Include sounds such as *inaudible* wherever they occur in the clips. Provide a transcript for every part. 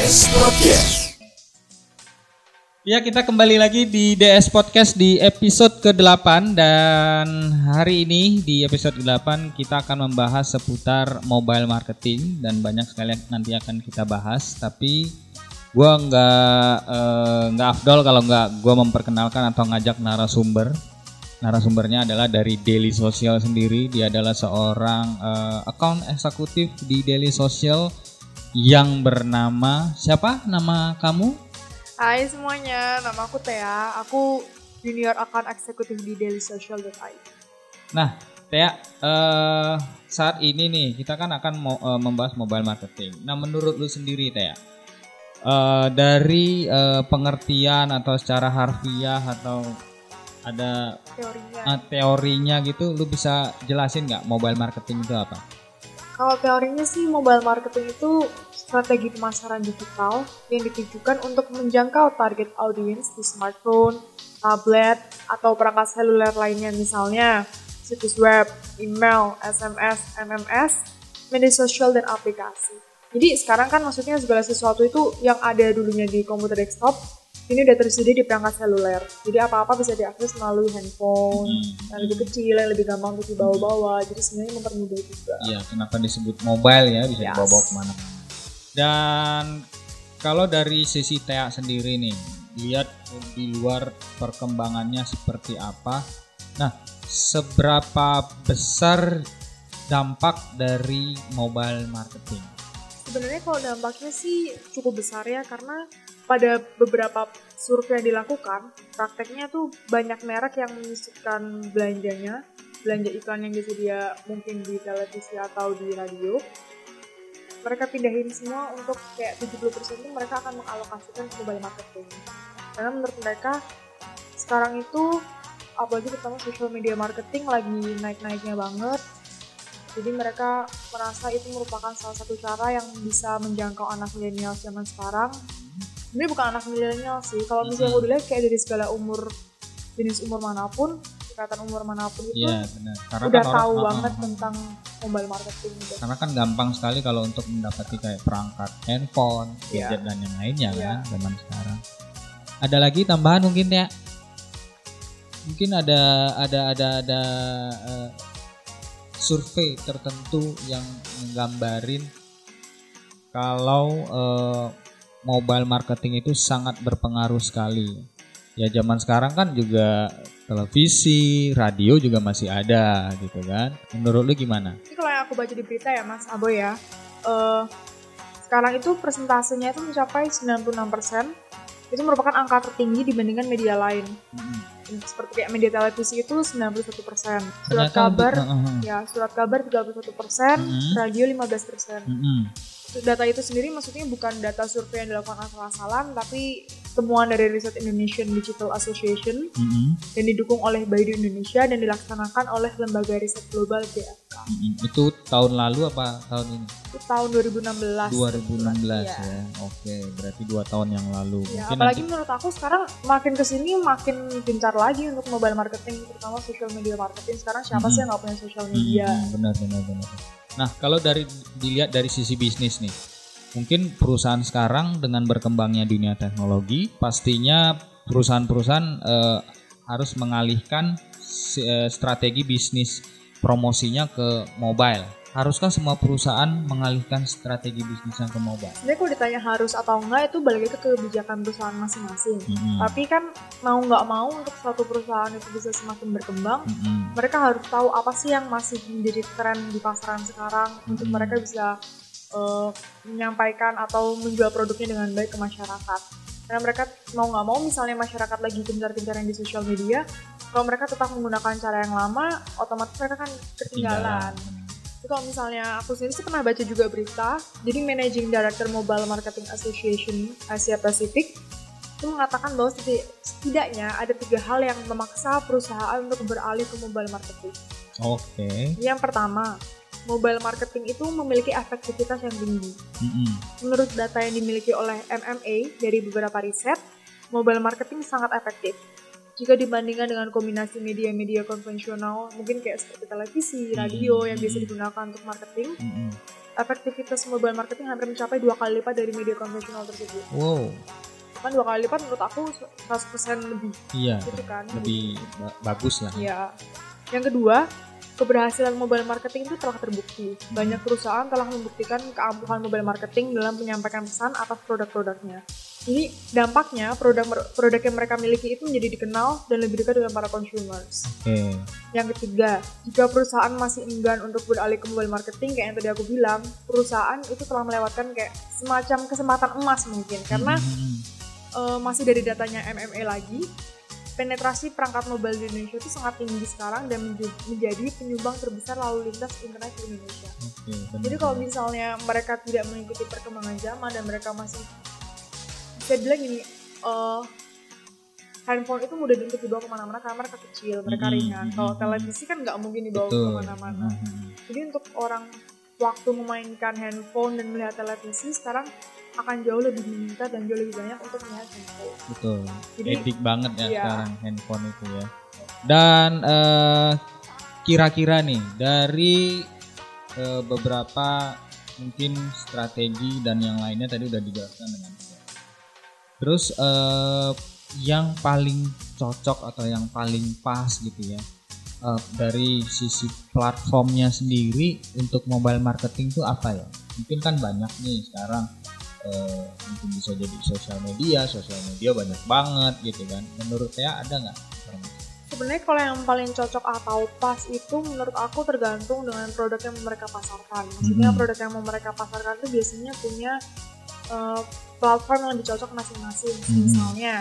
DS Podcast. Ya, kita kembali lagi di DS Podcast di episode ke-8 dan hari ini di episode ke-8 kita akan membahas seputar mobile marketing dan banyak sekali nanti akan kita bahas tapi gua nggak eh, nggak afdol kalau nggak gua memperkenalkan atau ngajak narasumber. Narasumbernya adalah dari Daily Social sendiri. Dia adalah seorang eh, account eksekutif di Daily Social yang bernama siapa nama kamu? Hai semuanya, nama aku Thea. Aku junior account eksekutif di dailysocial.id. Nah, Tia, eh, saat ini nih kita kan akan mau, eh, membahas mobile marketing. Nah, menurut lu sendiri, Tia, eh, dari eh, pengertian atau secara harfiah atau ada Teorinya. eh, teorinya gitu, lu bisa jelasin nggak mobile marketing itu apa? Kalau teorinya sih mobile marketing itu strategi pemasaran digital yang ditujukan untuk menjangkau target audiens di smartphone, tablet, atau perangkat seluler lainnya misalnya situs web, email, SMS, MMS, media sosial, dan aplikasi. Jadi sekarang kan maksudnya segala sesuatu itu yang ada dulunya di komputer desktop ini udah tersedia di perangkat seluler. Jadi apa-apa bisa diakses melalui handphone Hmm. yang lebih kecil, yang lebih gampang untuk dibawa-bawa. Jadi sebenarnya mempermudah juga. Iya, kenapa disebut mobile ya bisa Yes. dibawa ke mana-mana. Dan kalau dari sisi Tea sendiri nih, lihat di luar perkembangannya seperti apa. Nah, seberapa besar dampak dari mobile marketing? Sebenarnya kalau dampaknya sih cukup besar ya karena pada beberapa survei yang dilakukan, prakteknya tuh banyak merek yang menyisipkan belanjanya, belanja iklan yang disedia mungkin di televisi atau di radio. Mereka pindahin semua untuk kayak 70% itu mereka akan mengalokasikan ke mobile marketing. Karena menurut mereka sekarang itu apalagi terutama social media marketing lagi naik-naiknya banget jadi mereka merasa itu merupakan salah satu cara yang bisa menjangkau anak milenial zaman sekarang. Ini bukan anak milenial sih. Kalau misalnya mau dilihat kayak dari segala umur jenis umur mana pun, tingkatan umur mana pun itu Iya, benar. Karena udah kan orang- tahu ah, banget ah. tentang mobile marketing gitu. Karena kan gampang sekali kalau untuk mendapati kayak perangkat handphone, Iya. gadget dan yang lainnya Iya. kan zaman sekarang. Ada lagi tambahan mungkin ya? Mungkin ada ada ada ada eh, survei tertentu yang menggambarin kalau eh, mobile marketing itu sangat berpengaruh sekali. Ya zaman sekarang kan juga televisi, radio juga masih ada gitu kan. Menurut lu gimana? Ini kalau yang aku baca di berita ya Mas Abo ya, eh, sekarang itu persentasenya itu mencapai 96%. Itu merupakan angka tertinggi dibandingkan media lain. Mm-mm. Seperti kayak media televisi itu 91%. Surat Ternyata kabar uh, uh, uh. Ya, surat kabar 31%, Mhm. radio 15%. Mm-mm. Data itu sendiri maksudnya bukan data survei yang dilakukan asal-asalan, tapi temuan dari Riset Indonesian Digital Association Mm-mm. yang didukung oleh Baidu Indonesia dan dilaksanakan oleh lembaga riset global BFK. Mm-mm. Itu tahun lalu apa tahun ini? Itu tahun 2016. 2016 Iya. ya. Oke, berarti dua tahun yang lalu. Ya, Mungkin apalagi nanti- menurut aku sekarang makin ke sini makin gencar lagi untuk mobile marketing, terutama social media marketing. Sekarang siapa Mhm. sih yang nggak punya social media? Mm, benar benar benar. Nah, kalau dari dilihat dari sisi bisnis nih, mungkin perusahaan sekarang dengan berkembangnya dunia teknologi, pastinya perusahaan-perusahaan eh, harus mengalihkan eh, strategi bisnis promosinya ke mobile. Haruskah semua perusahaan mengalihkan strategi bisnisnya ke mobile? Sebenarnya kalau ditanya harus atau enggak itu balik lagi ke kebijakan perusahaan masing-masing. Mm-mm. Tapi kan mau nggak mau untuk suatu perusahaan itu bisa semakin berkembang, Mm-mm. mereka harus tahu apa sih yang masih menjadi tren di pasaran sekarang untuk Hmm. mereka bisa eh, menyampaikan atau menjual produknya dengan baik ke masyarakat. Karena mereka mau nggak mau misalnya masyarakat lagi gencar-gencarnya di sosial media, kalau mereka tetap menggunakan cara yang lama, otomatis mereka kan ketinggalan. Jadi kalau misalnya aku sendiri sih pernah baca juga berita, jadi Managing Director Mobile Marketing Association Asia Pacific itu mengatakan bahwa seti- setidaknya ada tiga hal yang memaksa perusahaan untuk beralih ke mobile marketing. Oke. Yang pertama, mobile marketing itu memiliki efektivitas yang tinggi. Mm-mm. Menurut data yang dimiliki oleh MMA dari beberapa riset, mobile marketing sangat efektif. Jika dibandingkan dengan kombinasi media-media konvensional, mungkin kayak seperti televisi, radio yang biasa digunakan untuk marketing, Mm-mm. efektivitas mobile marketing hampir mencapai dua kali lipat dari media konvensional tersebut. Wow. Kan dua kali lipat menurut aku 100% lebih Iya. gitu kan. Lebih ba- bagus lah. Ya. Yang kedua, keberhasilan mobile marketing itu telah terbukti. Banyak perusahaan telah membuktikan keampuhan mobile marketing dalam menyampaikan pesan atas produk-produknya. Jadi dampaknya produk produk yang mereka miliki itu menjadi dikenal dan lebih dekat dengan para consumers. Oke. Yang ketiga, jika perusahaan masih enggan untuk beralih ke mobile marketing kayak yang tadi aku bilang, perusahaan itu telah melewatkan kayak semacam kesempatan emas mungkin karena Hmm. eh, masih dari datanya MMA lagi, penetrasi perangkat mobile di Indonesia itu sangat tinggi sekarang dan menj- menjadi penyumbang terbesar lalu lintas internet di Indonesia. Benar. Jadi kalau misalnya mereka tidak mengikuti perkembangan zaman dan mereka masih bisa bilang gini, eh, handphone itu mudah untuk dibawa ke mana-mana karena mereka kecil, mereka Mhm, ringan. Kalau televisi kan nggak mungkin dibawa ke mana-mana. Hmm. Jadi untuk orang waktu memainkan handphone dan melihat televisi sekarang akan jauh lebih meningkat dan jauh lebih banyak untuk melihat handphone. Betul. Jadi Edik banget ya Iya. sekarang handphone itu ya. Dan eh, kira-kira nih dari eh, beberapa mungkin strategi dan yang lainnya tadi udah dijelaskan dengan. Terus eh, yang paling cocok atau yang paling pas gitu ya eh, dari sisi platformnya sendiri untuk mobile marketing itu apa ya? Mungkin kan banyak nih sekarang eh, mungkin bisa jadi sosial media, sosial media banyak banget gitu kan. Menurut saya ada nggak? sebenarnya kalau yang paling cocok atau pas itu menurut aku tergantung dengan produk yang mereka pasarkan. Maksudnya Mhm. produk yang mereka pasarkan itu biasanya punya eh, platform yang lebih cocok masing-masing. Mhm. Misalnya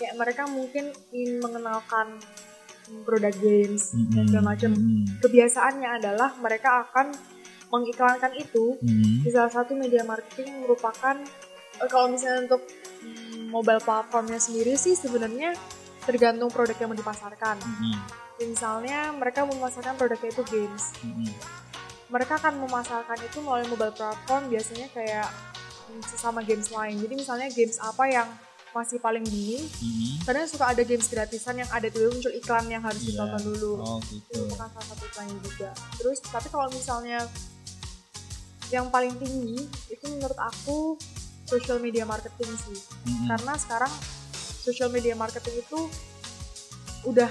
kayak mereka mungkin ingin mengenalkan produk games dan segala macam. Kebiasaannya adalah mereka akan mengiklankan itu Mhm. di salah satu media marketing merupakan eh, kalau misalnya untuk mm, mobile platformnya sendiri sih sebenarnya tergantung produk yang mau dipasarkan. Mhm. Misalnya mereka memasarkan produknya itu games, Mhm. mereka akan memasarkan itu melalui mobile platform biasanya kayak mm, sesama games lain. Jadi misalnya games apa yang masih paling booming, Mhm. kadang suka ada games gratisan yang ada dulu muncul iklan yang harus Iya. ditonton dulu. Oh itu gitu. merupakan salah satu iklannya juga. Terus tapi kalau misalnya yang paling tinggi itu menurut aku social media marketing sih. Mhm. Karena sekarang social media marketing itu udah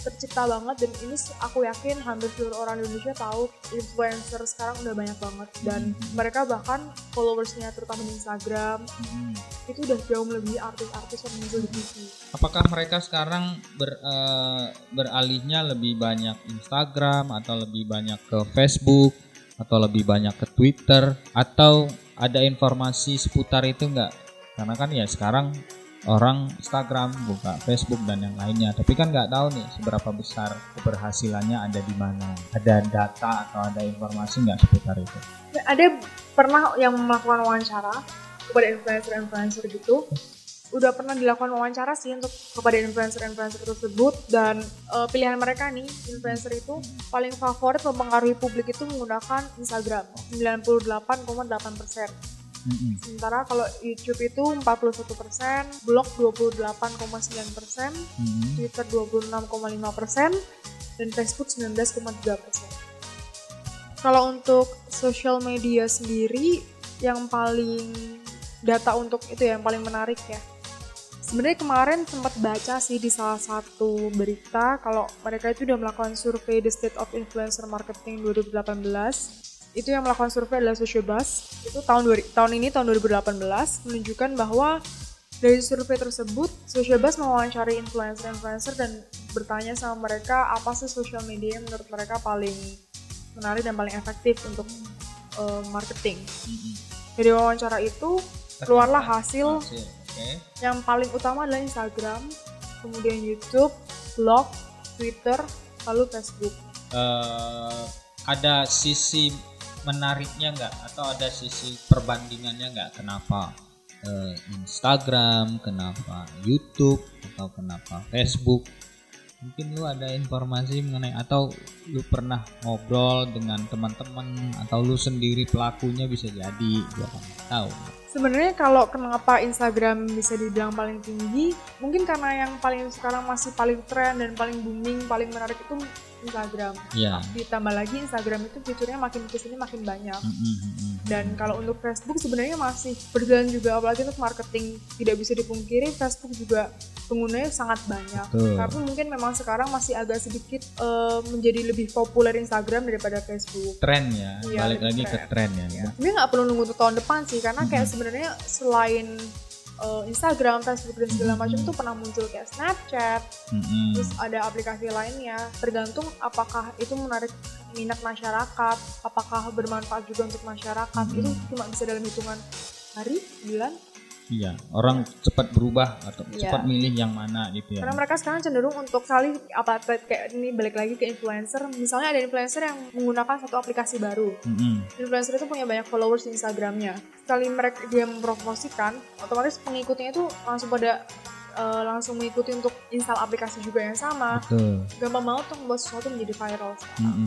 tercipta banget dan ini aku yakin hampir seluruh orang Indonesia tahu influencer sekarang udah banyak banget dan Mhm. mereka bahkan followersnya terutama di Instagram Mhm. itu udah jauh melebihi artis-artis yang muncul di TV. Apakah mereka sekarang ber, eh, beralihnya lebih banyak Instagram atau lebih banyak ke Facebook atau lebih banyak ke Twitter atau ada informasi seputar itu enggak? Karena kan ya sekarang orang Instagram buka Facebook dan yang lainnya, tapi kan nggak tahu nih seberapa besar keberhasilannya ada di mana. Ada data atau ada informasi nggak seputar itu? Ada pernah yang melakukan wawancara kepada influencer-influencer gitu udah pernah dilakukan wawancara sih untuk kepada influencer-influencer tersebut dan eh, pilihan mereka nih influencer itu paling favorit mempengaruhi publik itu menggunakan Instagram 98,8 persen Mm-mm. sementara kalau YouTube itu 41 persen blog 28,9 persen Mhm. Twitter 26,5 persen dan Facebook 19,3 persen kalau untuk social media sendiri yang paling data untuk itu ya, yang paling menarik ya sebenarnya kemarin sempat baca sih di salah satu berita kalau mereka itu udah melakukan survei The State of Influencer Marketing 2018 itu yang melakukan survei adalah Sociobus itu tahun tahun ini tahun 2018 menunjukkan bahwa dari survei tersebut Sociobus mewawancari influencer-influencer dan bertanya sama mereka apa sih social media yang menurut mereka paling menarik dan paling efektif untuk eh, marketing. Mhm. Dari wawancara itu keluarlah hasil Hasil, Oke. yang paling utama adalah Instagram, kemudian YouTube, blog, Twitter, lalu Facebook. eh, ada sisi menariknya nggak atau ada sisi perbandingannya nggak kenapa eh, Instagram kenapa YouTube atau kenapa Facebook mungkin lu ada informasi mengenai atau lu pernah ngobrol dengan teman-teman atau lu sendiri pelakunya bisa jadi gua kan tahu Sebenarnya kalau kenapa Instagram bisa dibilang paling tinggi, mungkin karena yang paling sekarang masih paling tren dan paling booming, paling menarik itu Instagram. Iya. Ditambah lagi Instagram itu fiturnya makin ke sini makin banyak. Mm, mm, mm, mm. Dan kalau untuk Facebook sebenarnya masih berjalan juga, apalagi untuk marketing tidak bisa dipungkiri Facebook juga penggunanya sangat banyak. Betul. Tapi mungkin memang sekarang masih agak sedikit eh, menjadi lebih populer Instagram daripada Facebook. tren ya, Iya, balik lagi tren. ke tren ya. Ini nggak perlu nunggu tahun depan sih, karena kayak Mhm. Sebenarnya selain uh, Instagram, Facebook dan segala macam Mhm. tuh pernah muncul kayak Snapchat, Mm-mm. terus ada aplikasi lainnya. Tergantung apakah itu menarik minat masyarakat, apakah bermanfaat juga untuk masyarakat. Mhm. Itu cuma bisa dalam hitungan hari, bulan. Iya, orang cepat berubah atau Iya. cepat milih yang mana gitu ya. Karena mereka sekarang cenderung untuk kali apa kayak ini balik lagi ke influencer. Misalnya ada influencer yang menggunakan satu aplikasi baru. Mm-mm. influencer itu punya banyak followers di Instagramnya. Sekali mereka dia mempromosikan, otomatis pengikutnya itu langsung pada eh, langsung mengikuti untuk install aplikasi juga yang sama. Betul. Gampang banget untuk membuat sesuatu menjadi viral. Mm-mm.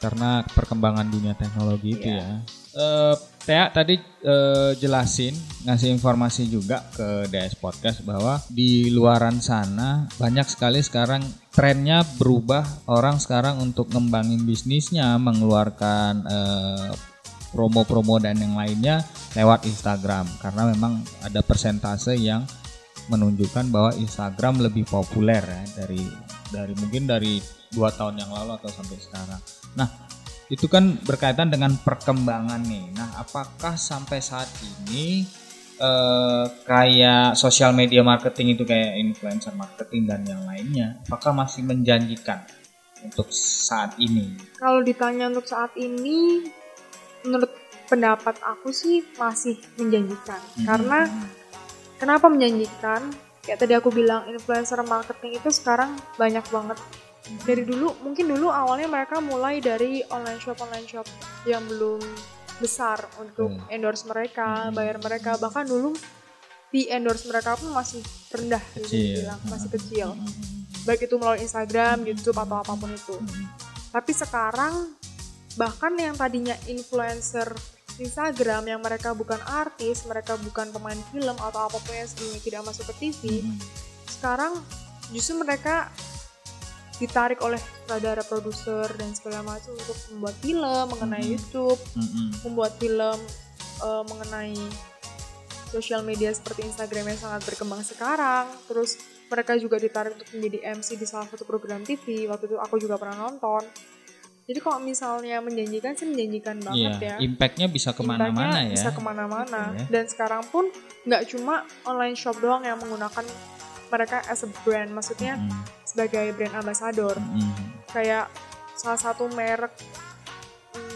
Karena perkembangan dunia teknologi itu Iya. ya. Eh, Tea tadi eh, jelasin ngasih informasi juga ke DS Podcast bahwa di luaran sana banyak sekali sekarang trennya berubah orang sekarang untuk ngembangin bisnisnya mengeluarkan eh, promo-promo dan yang lainnya lewat Instagram karena memang ada persentase yang menunjukkan bahwa Instagram lebih populer ya dari dari mungkin dari dua tahun yang lalu atau sampai sekarang. Nah itu kan berkaitan dengan perkembangan nih. Nah apakah sampai saat ini eh, kayak sosial media marketing itu kayak influencer marketing dan yang lainnya, apakah masih menjanjikan untuk saat ini? Kalau ditanya untuk saat ini, menurut pendapat aku sih masih menjanjikan. Hmm. Karena kenapa menjanjikan? Kayak tadi aku bilang influencer marketing itu sekarang banyak banget. Dari dulu, mungkin dulu awalnya mereka mulai dari online shop online shop yang belum besar untuk Hmm. endorse mereka, Hmm. bayar mereka. Bahkan dulu di endorse mereka pun masih rendah, kecil, dibilang, masih kecil. Mm-mm. Baik itu melalui Instagram, YouTube atau apa pun itu. Tapi sekarang bahkan yang tadinya influencer Instagram yang mereka bukan artis, mereka bukan pemain film atau apa pun yang sebelumnya tidak masuk ke TV, Mm-mm. sekarang justru mereka ditarik oleh sutradara produser dan segala macam untuk membuat film mengenai Mhm. YouTube, Mm-mm. membuat film eh, mengenai sosial media seperti Instagram yang sangat berkembang sekarang. Terus mereka juga ditarik untuk menjadi MC di salah satu program TV. Waktu itu aku juga pernah nonton. Jadi kalau misalnya menjanjikan sih menjanjikan banget Iya, ya. impactnya bisa ke mana-mana ya. Bisa ke mana-mana. Betul ya. Dan sekarang pun nggak cuma online shop doang yang menggunakan mereka as a brand. Maksudnya Mm-mm. sebagai brand ambassador. Mm-mm. Kayak salah satu merek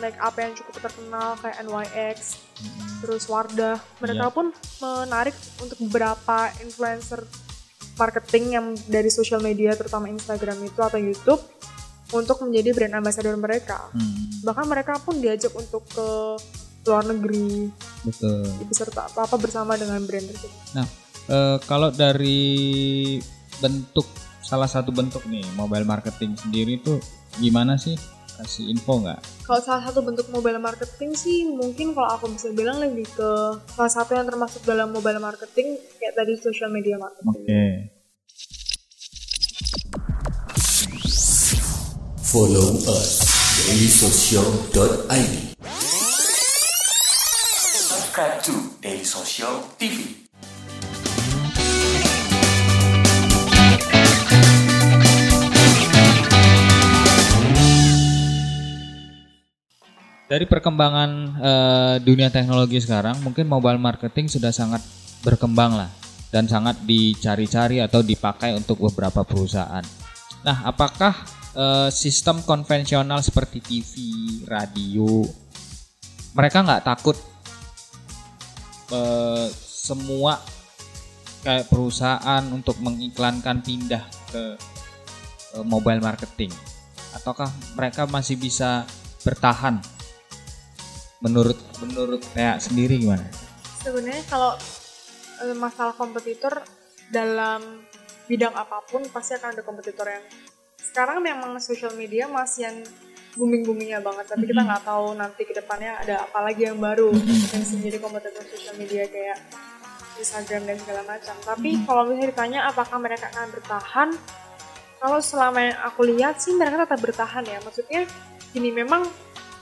make up yang cukup terkenal kayak NYX, Mm-mm. terus Wardah. Mereka Iya. pun menarik untuk beberapa influencer marketing yang dari sosial media terutama Instagram itu atau YouTube untuk menjadi brand ambassador mereka. Mm. Bahkan mereka pun diajak untuk ke luar negeri Betul. beserta apa apa bersama dengan brand tersebut. Eh, kalau dari bentuk salah satu bentuk nih mobile marketing sendiri tuh gimana sih? Kasih info nggak? Kalau salah satu bentuk mobile marketing sih mungkin kalau aku bisa bilang lebih ke salah satu yang termasuk dalam mobile marketing kayak tadi social media marketing. Oke. Follow us dailysocial.id. Subscribe to Daily Social TV. Dari perkembangan eh, dunia teknologi sekarang, mungkin mobile marketing sudah sangat berkembang lah dan sangat dicari-cari atau dipakai untuk beberapa perusahaan. Nah, apakah eh, sistem konvensional seperti TV, radio, mereka nggak takut eh, semua kayak perusahaan untuk mengiklankan pindah ke eh, mobile marketing? Ataukah mereka masih bisa bertahan menurut menurut kayak sendiri gimana? Sebenarnya kalau masalah kompetitor dalam bidang apa pun pasti akan ada kompetitor yang sekarang memang social media masih yang booming boomingnya banget tapi kita nggak tahu nanti ke depannya ada apa lagi yang baru. Yang menjadi kompetitor sosial media kayak Instagram dan segala macam. Tapi kalau misalnya ditanya apakah mereka akan bertahan kalau selama yang aku lihat sih mereka tetap bertahan ya. Maksudnya gini memang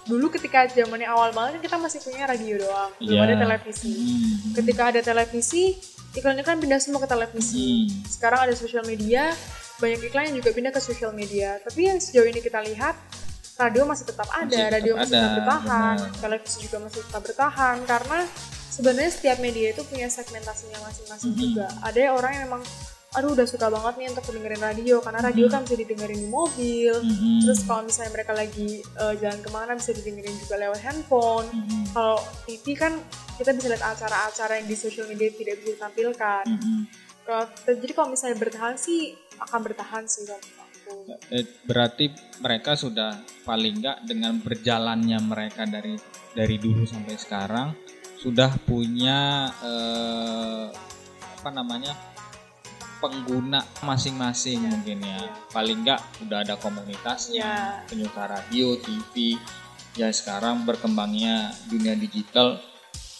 dulu ketika zamannya awal banget kan kita masih punya radio doang belum ada televisi. Hmm. ketika ada televisi iklannya kan pindah semua ke televisi Hmm. sekarang ada sosial media banyak iklan yang juga pindah ke sosial media tapi yang sejauh ini kita lihat radio masih tetap ada Masih tetap radio masih ada, tetap bertahan benar. televisi juga masih tetap bertahan karena sebenarnya setiap media itu punya segmentasinya masing-masing Mhm. juga ada orang yang memang aduh udah suka banget nih untuk dengerin radio karena radio Mhm. kan bisa didengerin di mobil Mhm. terus kalau misalnya mereka lagi eh, jalan ke mana bisa didengerin juga lewat handphone Mhm. kalau TV kan kita bisa lihat acara-acara yang di social media tidak bisa ditampilkan. Mhm. Kalau jadi kalau misalnya bertahan sih akan bertahan sih. Eh, berarti mereka sudah paling nggak dengan berjalannya mereka dari dari dulu sampai sekarang sudah punya eh, apa namanya pengguna masing-masing mungkin ya paling nggak udah ada komunitasnya Ya. penyuka radio TV ya sekarang berkembangnya dunia digital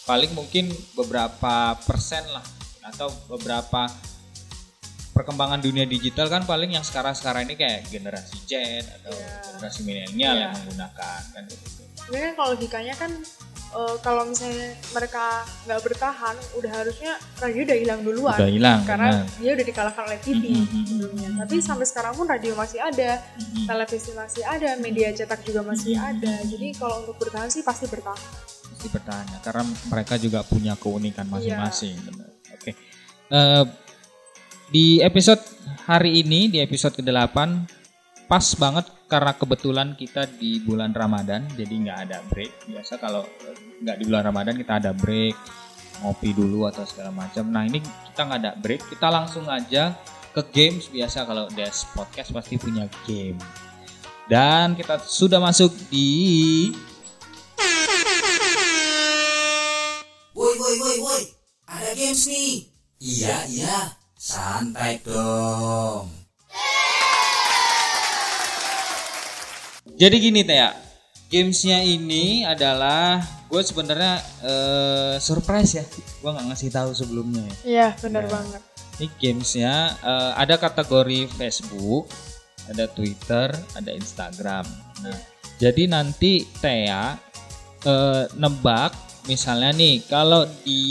paling mungkin beberapa persen lah atau beberapa perkembangan dunia digital kan paling yang sekarang-sekarang ini kayak generasi Z atau Iya. generasi milenial Iya. yang menggunakan kan gitu. Sebenarnya kalau logikanya kan eh, kalau misalnya mereka nggak bertahan, udah harusnya radio udah hilang duluan. Udah hilang, Karena benar. dia udah dikalahkan oleh TV Mhm. sebelumnya. Tapi sampai sekarang pun radio masih ada, Mhm. televisi masih ada, media cetak juga masih Mhm. ada. Jadi kalau untuk bertahan sih pasti bertahan. Mesti bertahan ya, karena mereka juga punya keunikan Iya. masing-masing. benar. Oke. Eh, di episode hari ini di episode ke-8 pas banget karena kebetulan kita di bulan Ramadan jadi nggak ada break. Biasa kalau eh, nggak di bulan Ramadan kita ada break ngopi dulu atau segala macam. Nah ini kita nggak ada break, kita langsung aja ke games biasa kalau Des Podcast pasti punya game. Dan kita sudah masuk di Woi, woi, woi, woi. Ada games nih. Iya, iya. Santai dong. Jadi gini Tea, gamesnya ini adalah gue sebenarnya eh, surprise ya, gue nggak ngasih tahu sebelumnya ya. Iya, benar Ya. banget. Ini gamesnya eh, ada kategori Facebook, ada Twitter, ada Instagram. Nah, jadi nanti Tea eh, nebak, misalnya nih kalau di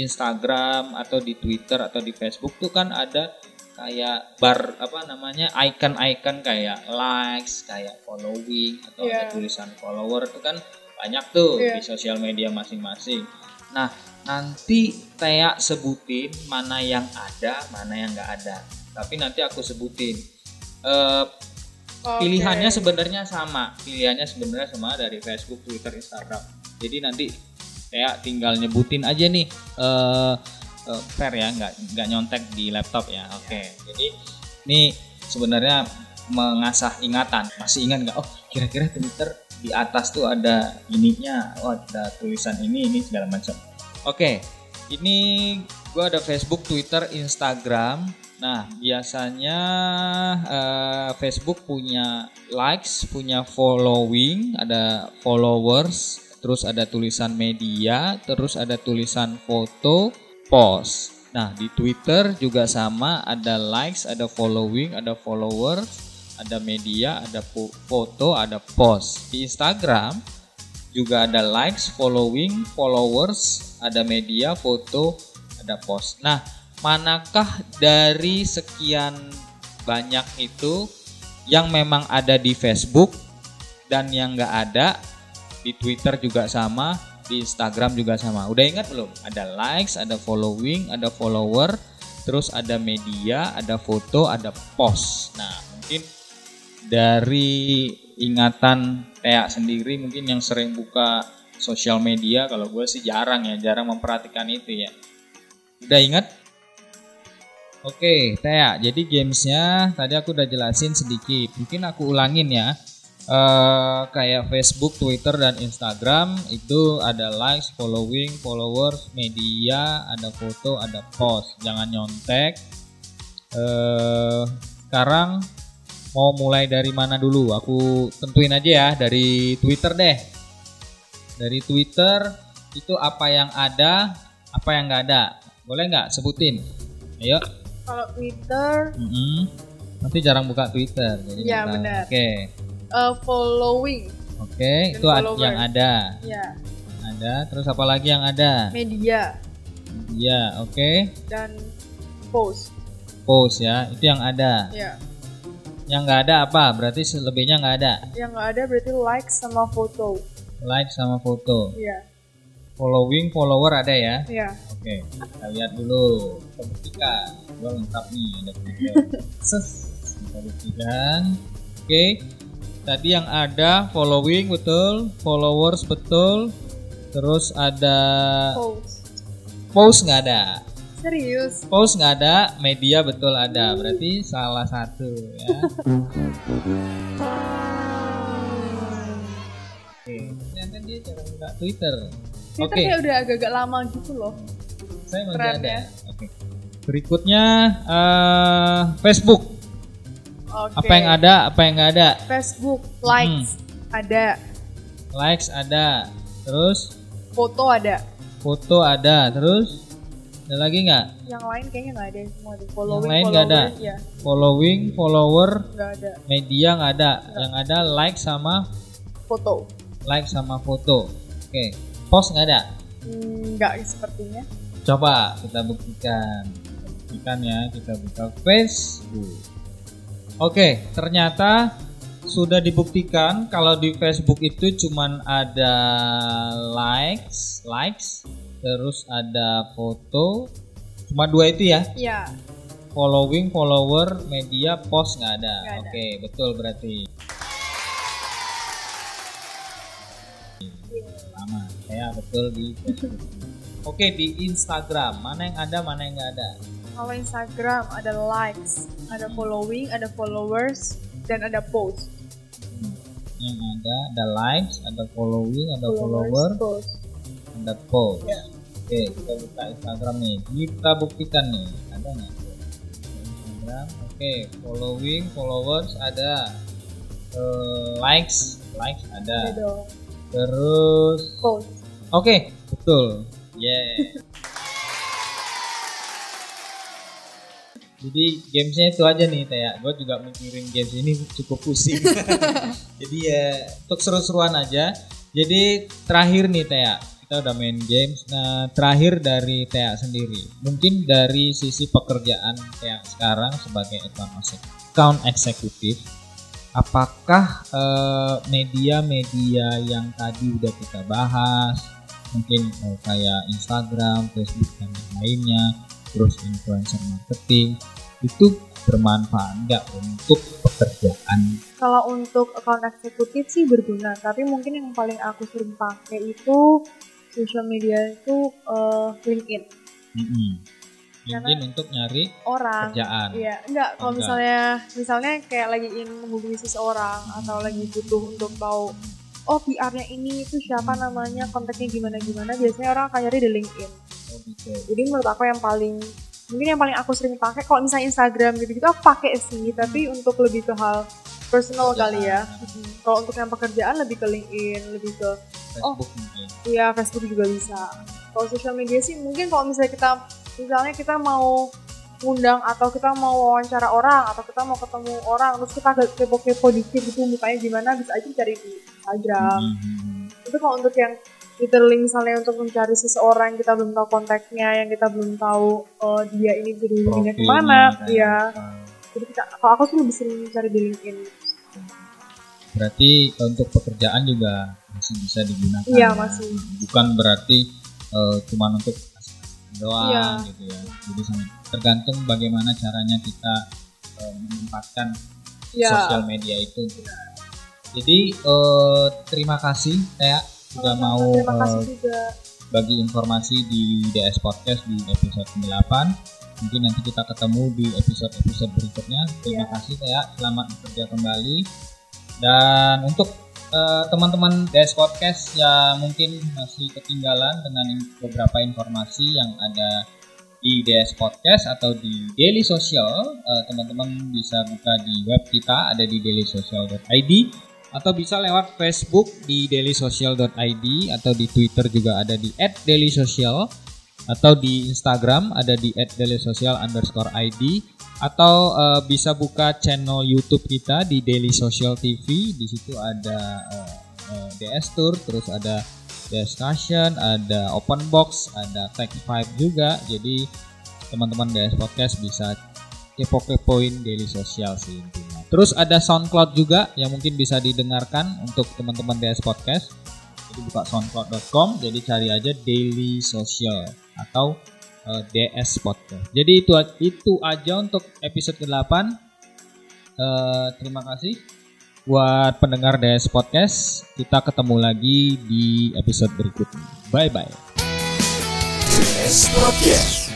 Instagram atau di Twitter atau di Facebook tuh kan ada kayak bar apa namanya icon-icon kayak likes, kayak following atau ada Iya. tulisan follower itu kan banyak tuh Iya. di sosial media masing-masing. Nah, nanti Tea sebutin mana yang ada, mana yang nggak ada. Tapi nanti aku sebutin. Eh, Oke. pilihannya sebenarnya sama. Pilihannya sebenarnya sama dari Facebook, Twitter, Instagram. Jadi nanti Tea tinggal nyebutin aja nih. eh eh, fair ya, nggak nggak nyontek di laptop ya. Oke. Jadi ini sebenarnya mengasah ingatan. Masih ingat nggak? Oh, kira-kira Twitter di atas tuh ada ininya, oh ada tulisan ini ini segala macam. Oke, ini gua ada Facebook, Twitter, Instagram. Nah, biasanya eh, Facebook punya likes, punya following, ada followers, terus ada tulisan media, terus ada tulisan foto, post. Nah, di Twitter juga sama, ada likes, ada following, ada followers, ada media, ada foto, ada post. Di Instagram juga ada likes, following, followers, ada media, foto, ada post. Nah, manakah dari sekian banyak itu yang memang ada di Facebook dan yang nggak ada di Twitter juga sama, di Instagram juga sama. Udah ingat belum? Ada likes, ada following, ada follower, terus ada media, ada foto, ada post. Nah, mungkin dari ingatan Tea sendiri mungkin yang sering buka sosial media kalau gue sih jarang ya jarang memperhatikan itu ya udah ingat Oke Tea jadi gamesnya tadi aku udah jelasin sedikit mungkin aku ulangin ya Eh, kayak Facebook, Twitter dan Instagram itu ada likes, following, followers, media, ada foto, ada post. Jangan nyontek. Eh, sekarang mau mulai dari mana dulu? Aku tentuin aja ya dari Twitter deh. Dari Twitter itu apa yang ada, apa yang nggak ada. Boleh nggak sebutin? Ayo. Kalau Twitter, Mm-mm. Nanti jarang buka Twitter. Jadi Iya, benar. Oke, uh, following, oke Dan itu ad- follower. yang ada, ya, ada. Terus apa lagi yang ada? media Iya, oke. dan post, Post ya, itu yang ada. ya. Yang nggak ada apa? Berarti selebihnya nggak ada. Yang nggak ada berarti like sama foto, Like sama foto. ya, Following, follower ada ya. ya. Oke, kita lihat dulu. Buktikan. Gua lengkap nih ada. *laughs* Ses, kita buktikan. Oke, tadi yang ada following betul, followers betul, terus ada Post, post nggak ada. serius. Post nggak ada, media betul ada. Berarti salah satu ya. *laughs* Oke, ternyata dia cara buka Twitter. Twitter Oke. kayak udah agak-agak lama gitu loh. Saya masih ada. ya. Oke. Berikutnya eh, Facebook. Oke. Apa yang ada, apa yang nggak ada? Facebook, likes, ada, Likes ada. Terus foto ada. foto ada. Terus ada lagi nggak? Yang lain kayaknya nggak ada semua deh. Following, lain nggak ada? ya Following, follower, nggak ada. media nggak ada. Yang ada like sama Foto, like sama foto. Oke. Post nggak ada. Hmm, nggak sepertinya. Coba kita buktikan. Buktikan ya, kita buka Facebook. Oke, ternyata sudah dibuktikan kalau di Facebook itu cuman ada likes, likes, terus ada foto, cuma dua itu ya. Iya, Following, follower, media, post nggak ada. Ada. Oke, betul berarti. Sama, saya betul di Facebook. Oke, di Instagram mana yang ada, mana yang nggak ada. Kalau Instagram ada likes, ada following, ada followers, dan ada post. Hmm. Yang ada ada likes, ada following, ada follower, post. ada post. Ya. Oke, kita buka Instagram nih. Kita buktikan nih, ada nggak? Instagram, oke, following, followers ada, Eh, likes, likes Ada terus, Post. oke, betul, yeah. *laughs* Jadi gamesnya itu aja nih Taya. Gue juga mikirin games ini cukup pusing. *laughs* Jadi ya untuk seru-seruan aja. Jadi terakhir nih Taya, kita udah main games. Nah terakhir dari Taya sendiri, mungkin dari sisi pekerjaan Taya sekarang sebagai account eksekutif, apakah eh, media-media yang tadi udah kita bahas, mungkin eh, kayak Instagram, Facebook dan lainnya, terus influencer marketing itu bermanfaat nggak untuk pekerjaan? Kalau untuk account eksekutif sih berguna, tapi mungkin yang paling aku sering pakai itu social media itu eh, LinkedIn. Mm-mm. Karena- Mungkin untuk nyari Orang. kerjaan. Iya, enggak kalau misalnya misalnya kayak lagi ingin menghubungi seseorang atau lagi butuh untuk tahu oh PR-nya ini itu siapa namanya, kontaknya gimana gimana, biasanya orang akan nyari di LinkedIn. Oh, gitu. Jadi menurut aku yang paling mungkin yang paling aku sering pakai kalau misalnya Instagram gitu-gitu aku pakai sih, tapi untuk lebih ke hal personal kali ya. Kerjaan. Mm. Kalau untuk yang pekerjaan lebih ke LinkedIn, lebih ke Facebook mungkin. Iya, Facebook juga bisa. Kalau social media sih mungkin kalau misalnya kita misalnya kita mau undang atau kita mau wawancara orang atau kita mau ketemu orang terus kita kepo-kepo dikit gitu mukanya gimana bisa aja cari di Instagram. Mm-mm. Itu kalau untuk yang literally misalnya untuk mencari seseorang yang kita belum tahu kontaknya, yang kita belum tahu eh, dia ini dihubunginya Profilnya, ke mana, kayak iya. apa. Jadi kita, kalau aku sih lebih sering cari di LinkedIn. Berarti untuk pekerjaan juga masih bisa digunakan. Iya, ya. masih. Bukan berarti eh, cuma untuk doang Iya. gitu ya. Jadi tergantung bagaimana caranya kita eh, menempatkan Iya. sosial media itu. Jadi eh, terima kasih Tea sudah mau Terima kasih eh, juga. bagi informasi di DS Podcast di episode 8. Mungkin nanti kita ketemu di episode-episode berikutnya. Terima Iya. kasih Tea, selamat bekerja kembali. Dan untuk eh, teman-teman DS Podcast yang mungkin masih ketinggalan dengan beberapa informasi yang ada di DS Podcast atau di Daily Social. Uh, teman-teman bisa buka di web kita ada di dailysocial.id atau bisa lewat Facebook di dailysocial.id atau di Twitter juga ada di @dailysocial atau di Instagram ada di @dailysocial atau uh, bisa buka channel YouTube kita di Daily Social TV di situ ada uh, uh, DS Tour terus ada discussion ada open box ada tech five juga. Jadi teman-teman DS Podcast bisa kepo-kepoin Daily Social sih intinya terus ada SoundCloud juga yang mungkin bisa didengarkan untuk teman-teman DS Podcast jadi buka soundcloud.com jadi cari aja Daily Social atau uh, eh, DS Podcast jadi itu itu aja untuk episode ke-8 uh, terima kasih buat pendengar DS Podcast. Kita ketemu lagi di episode berikutnya. Bye bye. DS Podcast.